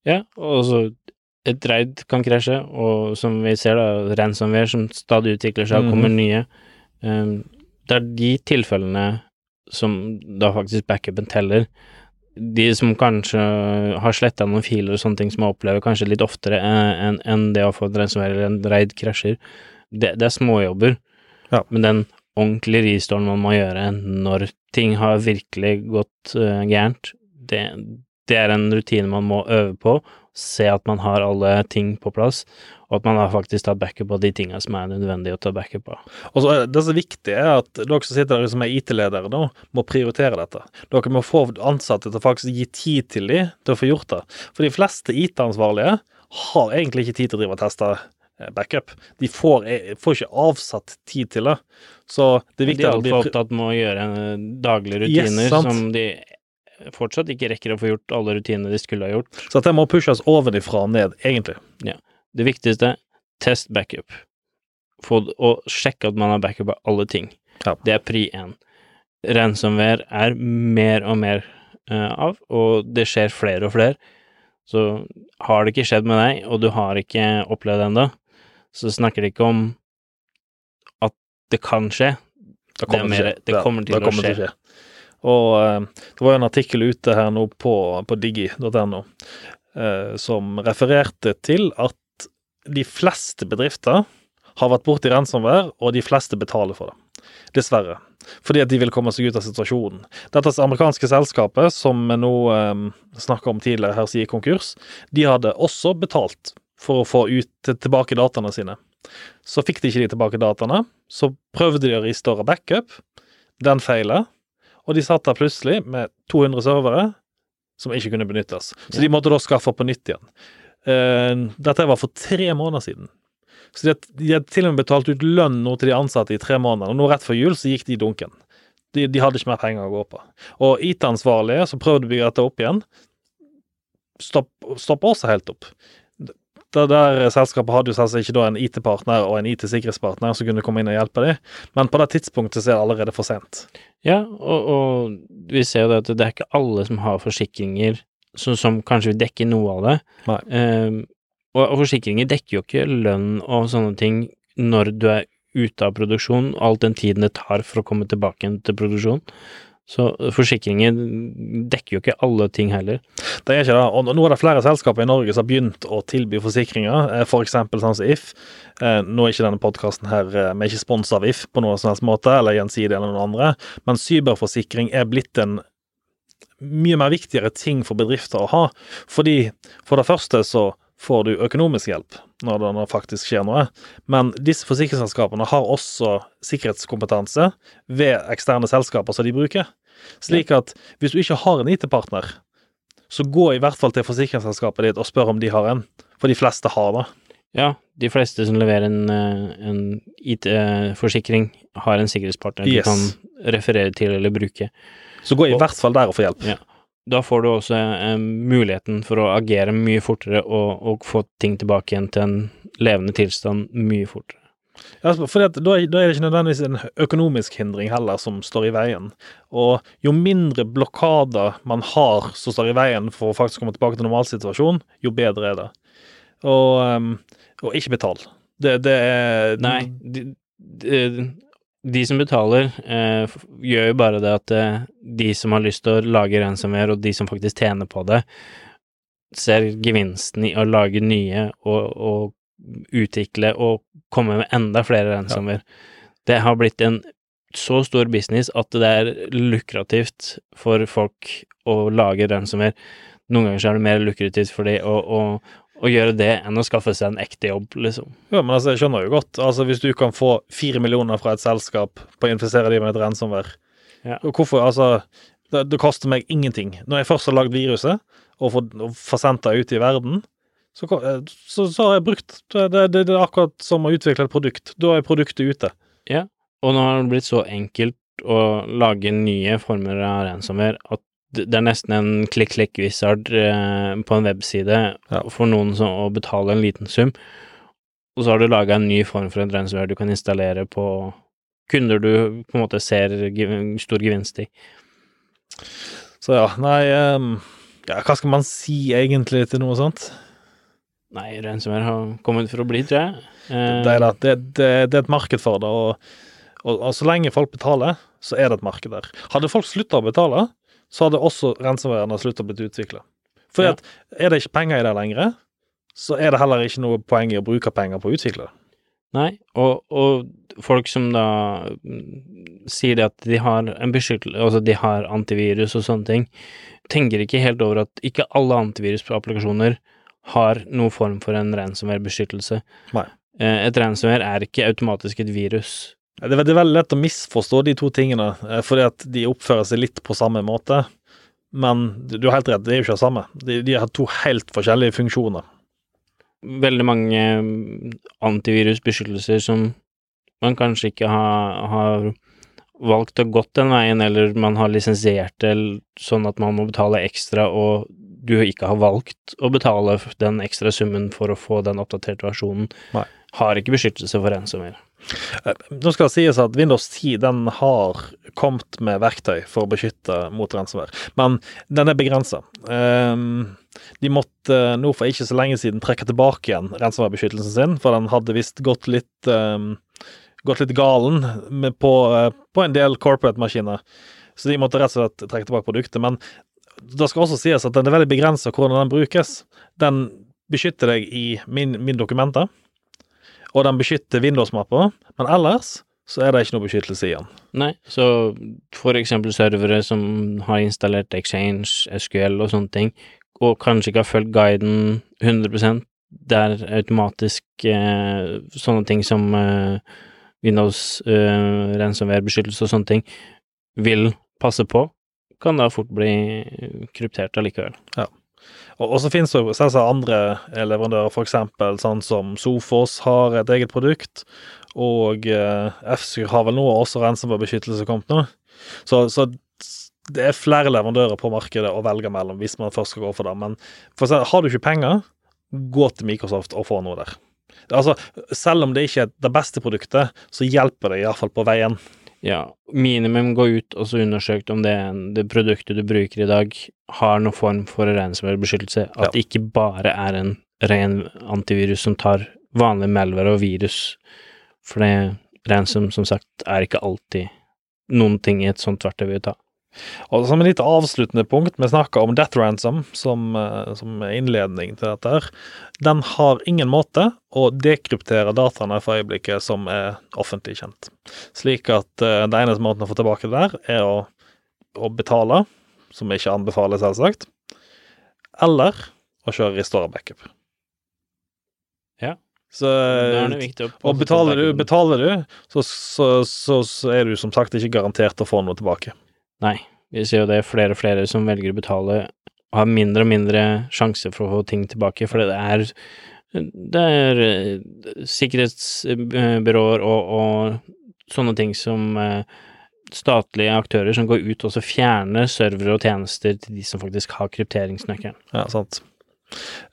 Ja, og så et raid kan krasje, og som vi ser da, ransomware som stadig utvikler seg og kommer mm. nye. Um, det er de tilfellene som da faktisk backupen teller. De som kanskje har sletta noen filer og sånne ting som jeg opplever kanskje litt oftere eh, enn en det å få en ransomware eller en raid krasjer, det, det er småjobber. Ja. Men den ordentlige restoren man må gjøre når ting har virkelig gått uh, gærent, det, det er en rutine man må øve på, se at man har alle ting på plass, og at man har faktisk tatt backup av de tingene som er nødvendig å ta backup av. Og så Det som er viktig, er at dere som sitter der som er IT-ledere nå, må prioritere dette. Dere må få ansatte til å faktisk gi tid til dem til å få gjort det. For de fleste IT-ansvarlige har egentlig ikke tid til å drive og teste backup. De får, eh, får ikke avsatt tid til det. Så det er viktig er at de altfor opptatt med å gjøre eh, daglige rutiner yes, som de fortsatt ikke rekker å få gjort alle rutinene de skulle ha gjort. Så det må pushes ovenifra og ned, egentlig. Det viktigste, test backup. Få, og sjekk at man har backup av alle ting. Ja. Det er pri én. Ransomware er mer og mer uh, av, og det skjer flere og flere. Så har det ikke skjedd med deg, og du har ikke opplevd det ennå, så snakker de ikke om at det kan skje. Det Det er mer- til å det kommer til det å kommer skje. Og eh, det var jo en artikkel ute her nå på, på digi.no eh, som refererte til at de fleste bedrifter har vært borti ransomware, og de fleste betaler for det. Dessverre. Fordi at de vil komme seg ut av situasjonen. Dette amerikanske selskapet, som vi nå eh, snakka om tidligere her, sier konkurs, de hadde også betalt for å få ut tilbake dataene sine. Så fikk de ikke de tilbake dataene. Så prøvde de å restore backup. Den feilet. Og de satt der plutselig med 200 servere som ikke kunne benyttes. Så de måtte da skaffe på nytt igjen. Uh, dette var for tre måneder siden. Så de, de hadde til og med betalt ut lønn nå til de ansatte i tre måneder, og nå rett før jul så gikk de i dunken. De, de, hadde ikke mer penger å gå på. Og IT-ansvarlige som prøvde å bygge dette opp igjen, stopper stopp også helt opp. Det der Selskapet hadde jo selvsagt ikke da en IT-partner og en IT-sikkerhetspartner som kunne komme inn og hjelpe dem, men på det tidspunktet så er det allerede for sent. Ja, og, og vi ser jo at det er ikke alle som har forsikringer som, som kanskje vil dekke noe av det. Um, og, og, forsikringer dekker jo ikke lønn og sånne ting når du er ute av produksjon, all den tiden det tar for å komme tilbake til produksjon. Så forsikringen dekker jo ikke alle ting heller. Det er ikke det. Og nå er det flere selskaper i Norge som har begynt å tilby forsikringer, eh, f.eks. For sånn som If. Eh, nå er ikke denne podkasten her eh, Vi er ikke sponsa av If på noen som helst måte, eller Gjensidige eller noen andre, men cyberforsikring er blitt en mye mer viktigere ting for bedrifter å ha. Fordi for det første så får du økonomisk hjelp når det faktisk skjer noe. Men disse forsikringsselskapene har også sikkerhetskompetanse ved eksterne selskaper som de bruker. Slik at hvis du ikke har en IT-partner, så gå i hvert fall til forsikringsselskapet ditt og spør om de har en, for de fleste har det. Ja, de fleste som leverer en, eh, en IT-forsikring, har en sikkerhetspartner yes. du kan referere til eller bruke. Så gå i og, hvert fall der og få hjelp. Ja. Da får du også eh, muligheten for å agere mye fortere og, og, få ting tilbake igjen til en levende tilstand mye fortere. Ja, for da, da, er det ikke nødvendigvis en økonomisk hindring heller som står i veien. Og jo mindre blokader man har som står i veien for å faktisk komme tilbake til normalsituasjonen, jo bedre er det. Og, um, og ikke betal. Det, det er Nei, de, de, de som betaler, eh, gjør jo bare det at eh, de som har lyst til å lage ransomware, og de som faktisk tjener på det, ser gevinsten i å lage nye og, og utvikle og komme med enda flere ransomware. Ja. Det har blitt en så stor business at det er lukrativt for folk å lage ransomware. Noen ganger så er det mer lukrativt for de å, å, å gjøre det enn å skaffe seg en ekte jobb, liksom. Ja, men altså, jeg skjønner jo godt. Altså, hvis du kan få fire millioner fra et selskap på å infisere de med et rensomvær ja. hvorfor Altså, det, det, koster meg ingenting. Når jeg først har lagd viruset, og får, sendt det ut i verden, så, så, så, har jeg brukt det, det, det, er akkurat som å utvikle et produkt. Da er produktet ute. Ja, og nå har det blitt så enkelt å lage nye former av ransomware at det er nesten en klikk-klikk-wizard eh, på en webside ja. for noen som, å betale en liten sum. Og så har du laga en ny form for en ransomware du kan installere på kunder du på en måte ser stor gevinst i. Så ja, nei um, ja, Hva skal man si egentlig til noe sånt? Nei, ransomware har kommet for å bli, tror jeg. Eh, det, er det. Det, det, er et marked for det, og, og, og, så lenge folk betaler, så er det et marked der. Hadde folk slutta å betale, så hadde også ransomwaren sluttet å bli utvikla. For ja. er det ikke penger i det lenger, så er det heller ikke noe poeng i å bruke penger på å utvikle det. Nei, og, og, folk som da mm, sier det at de har en beskyttelse, altså de har antivirus og sånne ting, tenker ikke helt over at ikke alle antivirusapplikasjoner har noen form for en ransomware-beskyttelse. Eh, et ransomware er ikke automatisk et virus. Det er veldig lett å misforstå de to tingene, eh, fordi at de oppfører seg litt på samme måte. Men du har helt rett, det er jo ikke det samme. De, de har to helt forskjellige funksjoner. Veldig mange mm, antivirusbeskyttelser som man kanskje ikke har, har valgt å gått den veien, eller man har lisensiert det sånn at man må betale ekstra, og du ikke har valgt å betale den ekstra summen for å få den oppdaterte versjonen, Nei. har ikke beskyttelse for ransomware. Nå skal det sies at Windows 10 den har kommet med verktøy for å beskytte mot ransomware, men den er begrensa. Ehm, de måtte nå for ikke så lenge siden trekke tilbake igjen ransomware-beskyttelsen sin, for den hadde visst gått litt ehm, gått litt galen på, eh, på, en del corporate-maskiner. Så de måtte rett og slett trekke tilbake produktet. Men det skal også sies at den er veldig begrensa hvordan den brukes. Den beskytter deg i min, min dokumenter og den beskytter Windows-mappa, men ellers så er det ikke noe beskyttelse igjen. Nei, så for eksempel servere som har installert Exchange, SQL og sånne ting, og kanskje ikke har fulgt guiden 100% der automatisk eh, sånne ting som eh, Windows eh, ransomware-beskyttelse og sånne ting vil passe på, kan da fort bli kryptert allikevel. Og, og så finnes det selvsagt andre leverandører, eksempel sånn som Sofos har et eget produkt, og eh, har vel nå også ransomware-beskyttelse kommet nå. Så, så det er flere leverandører på markedet å velge mellom hvis man først skal gå for det. Men for eksempel, har du ikke penger, gå til Microsoft og få noe der. Altså, selv om det ikke er det beste produktet, så hjelper det iallfall på veien. Ja, minimum gå ut og så undersøkt om det, det produktet du bruker i dag, har noen form for ransomware-beskyttelse. At Ja. det ikke bare er en ren antivirus som tar vanlig malware og virus. For det ransom, som sagt, er ikke alltid noen ting i et sånt verktøy vil ta. Og som et litt avsluttende punkt, vi snakka om Death Ransom som, eh, som innledning til dette. her. Den har ingen måte å dekryptere dataene for øyeblikket som er offentlig kjent. Slik at eh, den eneste måten å få tilbake det der, er å, å betale, som ikke anbefales, selvsagt, eller å kjøre restore backup. Ja. Så det å og betaler du, betaler du så, så, så, så er du som sagt ikke garantert å få noe tilbake. Nei, vi ser jo det er flere og flere som velger å betale og har mindre og mindre sjanse for å få ting tilbake, for det er det er eh, sikkerhetsbyråer og, og sånne ting som eh, statlige aktører som går ut og så fjerner servere og tjenester til de som faktisk har krypteringsnøkkelen. Ja, sant.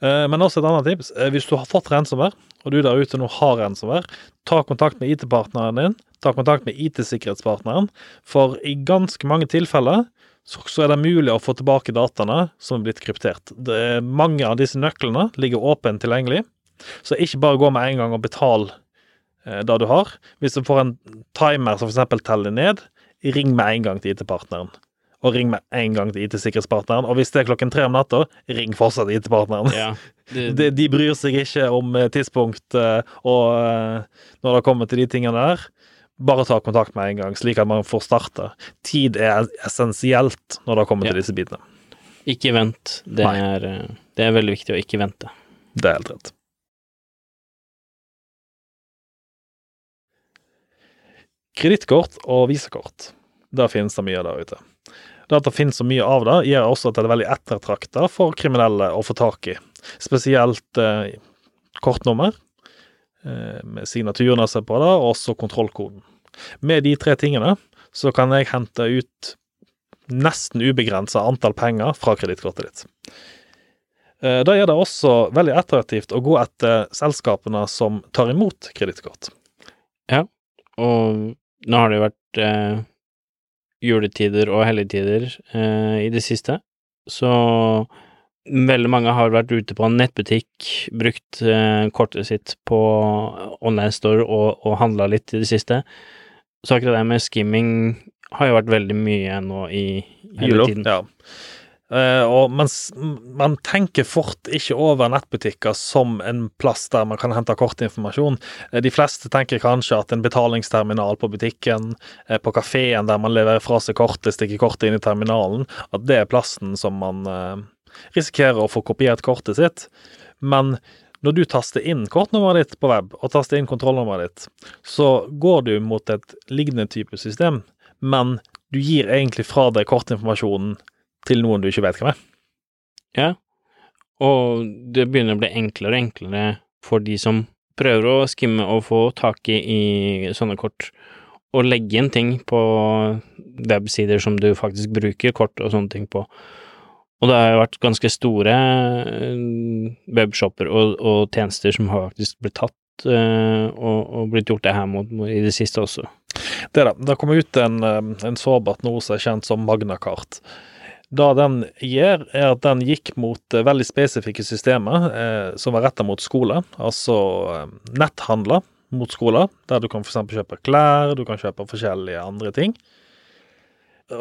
Eh, Men også et annet tips. eh, Hvis du har fått ransomware, og du der ute nå har ransomware, ta kontakt med IT-partneren din. Ta kontakt med IT-sikkerhetspartneren, for i ganske mange tilfeller så, er det mulig å få tilbake dataene som er blitt kryptert. Er, mange av disse nøklene ligger åpent tilgjengelig, så ikke bare gå med en gang og betal eh, det du har. Hvis du får en timer som f.eks. teller ned, ring med en gang til IT-partneren. Og ring med en gang til IT-sikkerhetspartneren. Og hvis det er klokken tre om natta, ring fortsatt IT-partneren. Ja, det, De, de bryr seg ikke om eh, tidspunkt eh, og eh, når det kommer til de tingene der. Bare ta kontakt med en gang, slik at man får starte. Tid er essensielt når det kommer Ja. til disse bitene. ikke vent. Det er, det er veldig viktig å ikke vente. Det er helt rett. Kredittkort og visekort. Der finnes det mye der ute. Det at det finnes så mye av det, gjør også at det er veldig ettertrakta for kriminelle å få tak i. Spesielt eh, kortnummer, eh, med signaturen seg på det, og også kontrollkoden. Med de tre tingene så kan jeg hente ut nesten ubegrensa antall penger fra kredittkortet ditt. Eh, Da gjør det også veldig attraktivt å gå etter selskapene som tar imot kredittkort. Og nå har det jo vært eh, juletider og helligtider eh, i det siste, så veldig mange har vært ute på en nettbutikk, brukt eh, kortet sitt på online store og, og handla litt i det siste. Så akkurat det med skimming har jo vært veldig mye nå i juletiden. Tiden. Ja. Eh, og mens man tenker fort ikke over nettbutikker som en plass der man kan hente kortinformasjon. Eh, de fleste tenker kanskje at en betalingsterminal på butikken, eh, på kafeen der man leverer fra seg kortet, stikker kortet inn i terminalen, at det er plassen som man risikerer å få kopiert kortet sitt. Men når du taster inn kortnummeret ditt på web, og taster inn kontrollnummeret ditt, så går du mot et lignende type system, men du gir egentlig fra deg kortinformasjonen til noen du ikke vet hvem er. Ja, og det begynner å bli enklere og enklere for de som prøver å skimme og få tak i, i sånne kort, og legge inn ting på websider som du faktisk bruker kort og sånne ting på. Og det har jo vært ganske store eh, webshopper og, og tjenester som har faktisk blitt tatt eh, og, og blitt gjort det her mot, i det siste også. Det da, det kommer ut en, eh, en sårbart noe som er kjent som Magnakart. Det den gjør, er at den gikk mot eh, veldig spesifikke systemer eh, som var retta mot skole, altså eh, netthandler mot skoler, der du kan f.eks. kjøpe klær, du kan kjøpe forskjellige andre ting.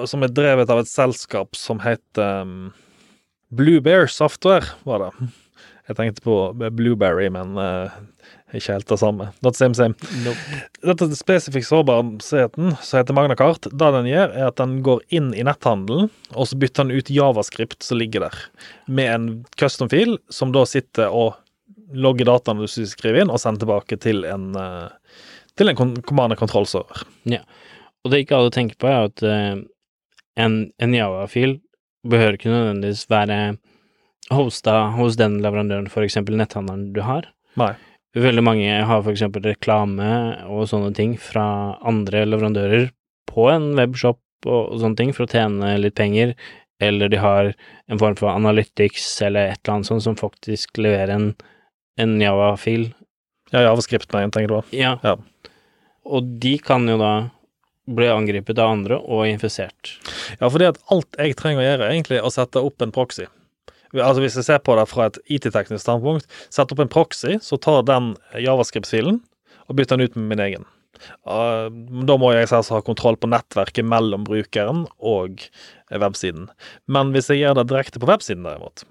Som er drevet av et selskap som heter um, Blue Software, var det. Jeg tenkte på Blueberry, men eh, ikke helt det samme. Not same, same. Nope. Dette spesifikt sårbarheten som heter Magnakart, det den gjør, er at den går inn i netthandelen, og så bytter den ut javascript som ligger der, med en custom-fil som da sitter og logger dataene du skriver inn, og sender tilbake til en, eh, til en command control-server. Og det ikke alle tenker på, er at eh, en, en Java-fil behøver ikke nødvendigvis være hosta hos den leverandøren, for eksempel netthandleren du har. Nei. Veldig mange har eksempel reklame og sånne ting fra andre leverandører på en webshop og sånne ting for å tjene litt penger, eller de har en form for analytics eller et eller annet sånt som faktisk leverer en, en Java-fil. Ja, javascript, nei, tenker du på. Ja. Ja. Og de kan jo da bli angrepet av andre og infisert. Ja, fordi at alt jeg trenger å gjøre, er egentlig å sette opp en proxy. Altså Hvis jeg ser på det fra et IT-teknisk standpunkt, sette opp en proxy, så tar den javascript-filen og bytter den ut med min egen. Uh, Da må jeg selvsagt ha kontroll på nettverket mellom brukeren og websiden. Men hvis jeg gjør det direkte på websiden, derimot,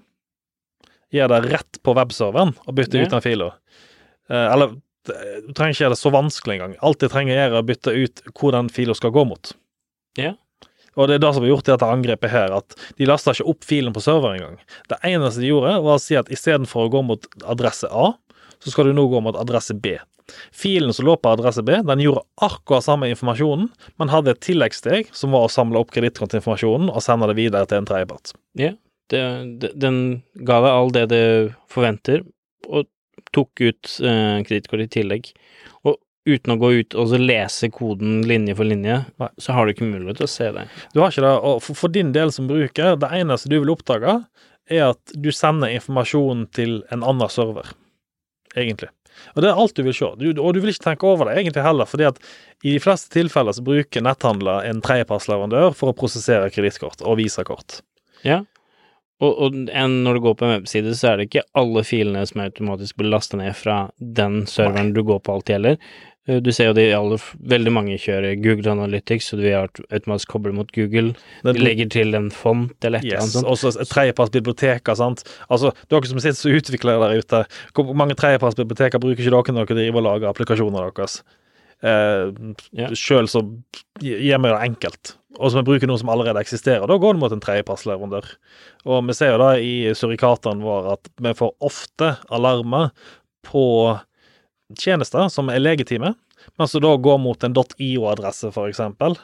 gjør det rett på webserveren og bytter Ja. ut den fila Eller eh, du trenger ikke gjøre det så vanskelig engang. Alt jeg trenger er å bytte ut hvor den fila skal gå mot. Ja. Og det er det som har gjort i dette angrepet her, at de lasta ikke opp filen på serveren engang. Det eneste de gjorde, var å si at istedenfor å gå mot adresse A, så skal du nå gå mot adresse B. Filen som lå på adresse B, den gjorde akkurat samme informasjonen, men hadde et tilleggssteg som var å samle opp kredittkontoinformasjonen og sende det videre til en tredjepart. Ja, det, den ga deg all det du forventer, og tok ut eh, kredittkort i tillegg. Uten å gå ut og så lese koden linje for linje, Nei. så har du ikke mulighet til å se det. Du har ikke det, og for, for din del som bruker, det eneste du vil oppdage, er at du sender informasjon til en annen server, egentlig. Og det er alt du vil se, du, og du vil ikke tenke over det egentlig heller, fordi at i de fleste tilfeller så bruker netthandler en tredjepartsleverandør for å prosessere kredittkort og visakort. Ja. Og, og en, når du går på en webside, så er det ikke alle filene som automatisk blir lasta ned fra den serveren du går på alt heller. Eh, Du ser jo de aller, veldig mange kjører Google Analytics, så vi har automatisk koblet mot Google. De legger til en font eller et eller annet sånt. også et tredjepartsbiblioteker, sant. Altså, dere som sitter og utvikler der ute, hvor mange tredjepartsbiblioteker bruker ikke dere når dere driver og lager applikasjoner deres? Eh, Ja. Sjøl så gir vi det enkelt. Og så vi bruker noe som allerede eksisterer. Da går det mot en tredjepartsleverandør. Og vi ser jo da i surikatene våre at vi får ofte alarmer på tjenester som er legitime, men som da går mot en .io-adresse, eksempel.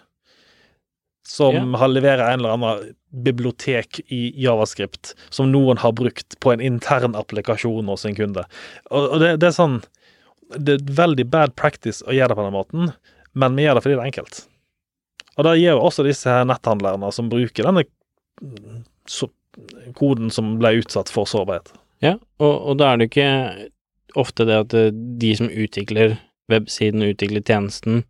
Som Ja. har leverer en eller annen bibliotek i javascript som noen har brukt på en intern applikasjon hos en kunde. Og, det, det er sånn Det er veldig bad practice å gjøre det på den måten, men vi gjør det fordi det er enkelt. Og det gir jo også disse her netthandlerne som bruker denne mm, koden som ble utsatt for sårbarhet. Ja, og, og da er det ikke ofte det at eh, de som utvikler websiden, utvikler tjenesten,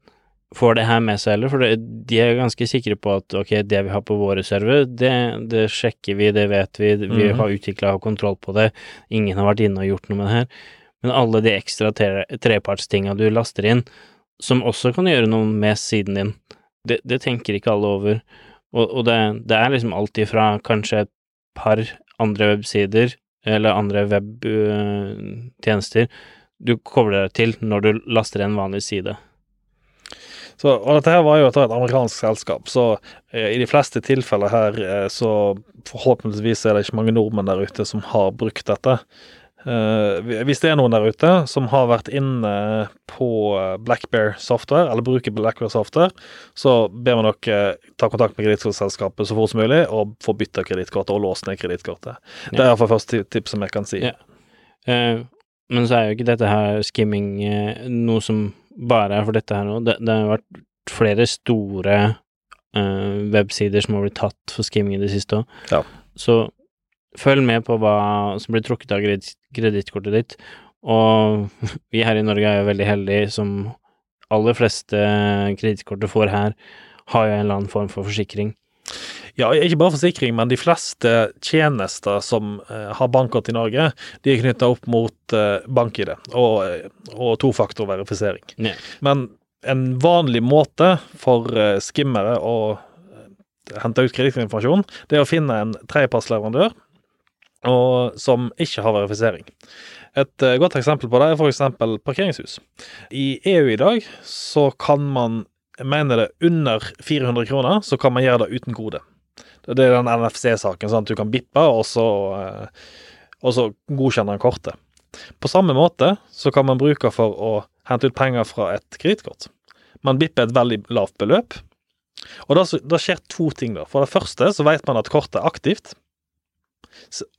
får det her med seg heller, for de er ganske sikre på at ok, det vi har på våre server, det, det sjekker vi, det vet vi, vi Mhm. har utvikla og kontroll på det, ingen har vært inne og gjort noe med det her. Men alle de ekstra tre, trepartstinga du laster inn, som også kan gjøre noe med siden din, det, det tenker ikke alle over. Og, og det, det er liksom alt ifra kanskje et par andre websider eller andre webtjenester du kobler deg til når du laster en vanlig side. Så, og dette her var jo et amerikansk selskap, så eh, i de fleste tilfeller her eh, så forhåpentligvis er det ikke mange nordmenn der ute som har brukt dette. Eh, hvis det er noen der ute som har vært inne på eh, Blackbear Software, eller bruker Blackbear Software, så ber vi dere ta kontakt med kredittkortselskapet så fort som mulig og få bytta kredittkortet og låst ned kredittkortet. Det er iallfall første tips som jeg kan si. Ja. Uh, men så er jo ikke dette her skimming uh, noe som bare er for dette her nå. Det, det har vært flere store uh, websider som har blitt tatt for skimming i det siste òg. Ja. Så følg med på hva som blir trukket av kreditt- kredittkortet ditt. Og vi her i Norge er jo veldig heldige som aller fleste kredittkortet får her, har jo en eller annen form for forsikring. Ja, ikke bare forsikring, men de fleste tjenester som eh, har bankkort i Norge, de er knytta opp mot eh, bank-ID og, eh, og tofaktorverifisering. Ja. Men en vanlig måte for skimmere å hente ut kredittinformasjon, det er å finne en tredjepartsleverandør og som ikke har verifisering. Et eh, godt eksempel på det er f.eks. parkeringshus. I EU i dag så kan man, jeg mener det under 400 kroner, så kan man gjøre det uten kode. Det er den NFC-saken, sånn at du kan bippe, og så, eh, og så godkjenner den kortet. På samme måte så kan man bruke for å hente ut penger fra et kredittkort. Man bipper et veldig lavt beløp, og da, skjer to ting. da. For det første så vet man at kortet er aktivt.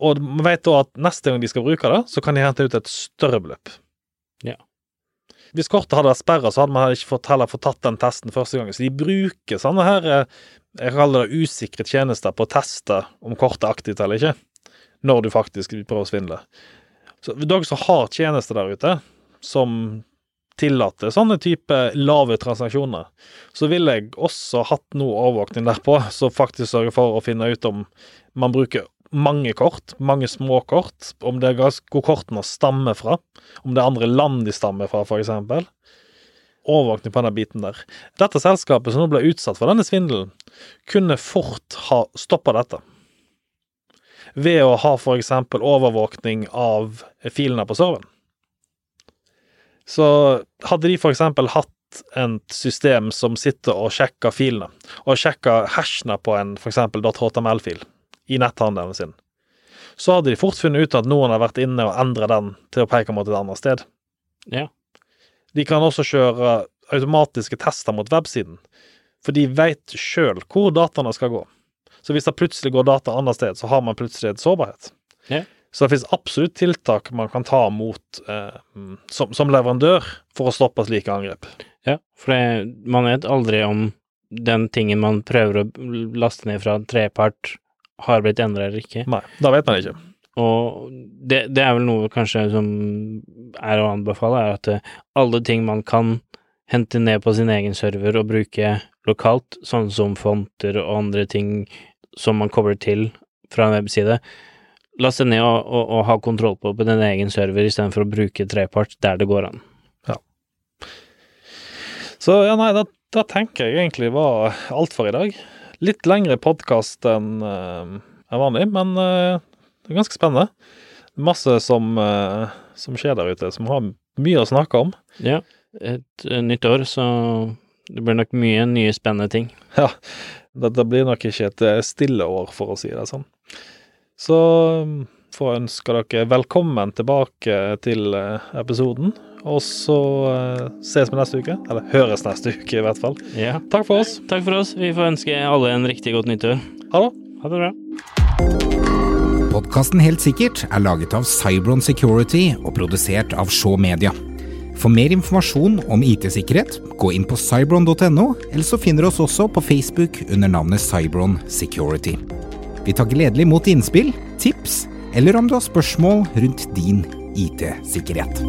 Og man vet da at neste gang de skal bruke det, så kan de hente ut et større beløp. Ja. Hvis kortet hadde vært sperra, så hadde man ikke fått, heller fått tatt den testen første gangen. Så de bruker sånne her eh, jeg kaller det usikre tjenester på å teste om kortet er aktivt eller ikke, når du faktisk prøver å svindle. Så dere som har tjenester der ute, som tillater sånne type lave transaksjoner, så ville jeg også hatt noe overvåkning derpå, som faktisk sørger for å finne ut om man bruker mange kort, mange små kort, om det er hvor kortene stammer fra, om det er andre land de stammer fra, eksempel. Overvåkning på denne biten der. Dette selskapet som nå ble utsatt for denne svindelen, kunne fort ha stoppa dette. Ved å ha eksempel overvåkning av filene på serveren. Så hadde de eksempel hatt et system som sitter og sjekker filene, og sjekker hashene på en eksempel .html-fil i netthandelen sin, så hadde de fort funnet ut at noen har vært inne og endret den til å peke mot et annet sted. Ja. De kan også kjøre automatiske tester mot websiden, for de veit sjøl hvor dataene skal gå. Så hvis det plutselig går data annet sted, så har man plutselig et sårbarhet. Ja. Så det finnes absolutt tiltak man kan ta mot eh, som, som leverandør for å stoppe slike angrep. Ja, for det, man vet aldri om den tingen man prøver å laste ned fra tredjepart, har blitt endra eller ikke. Nei, da vet man ikke. Og det, det er vel noe kanskje som er å anbefale, er at eh, alle ting man kan hente ned på sin egen server og bruke lokalt, sånn som fonter og andre ting som man kobler til fra en webside, laste ned og, og, og ha kontroll på på din egen server istedenfor å bruke trepart der det går an. Ja. Så ja, nei, da, da tenker jeg egentlig var alt for i dag. Litt lengre podkast enn eh, enn vanlig, men eh, det er ganske spennende. Masse som, eh, som skjer der ute, som har mye å snakke om. Ja, et nytt år, så det blir nok mye nye spennende ting. Ja, dette blir nok ikke et stille år, for å si det sånn. Så får jeg ønske dere velkommen tilbake til episoden, og så eh, ses vi neste uke. Eller høres neste uke, i hvert fall. Ja. Takk for oss. Takk for oss. Vi får ønske alle en riktig godt nyttår. Ha det. Ha det bra. Podkasten Helt sikkert er laget av Cybron Security og produsert av Shaw Media. For mer informasjon om IT-sikkerhet, gå inn på cybron.no, eller så finner du oss også på Facebook under navnet Cybron Security. Vi tar gledelig imot innspill, tips, eller om du har spørsmål rundt din IT-sikkerhet.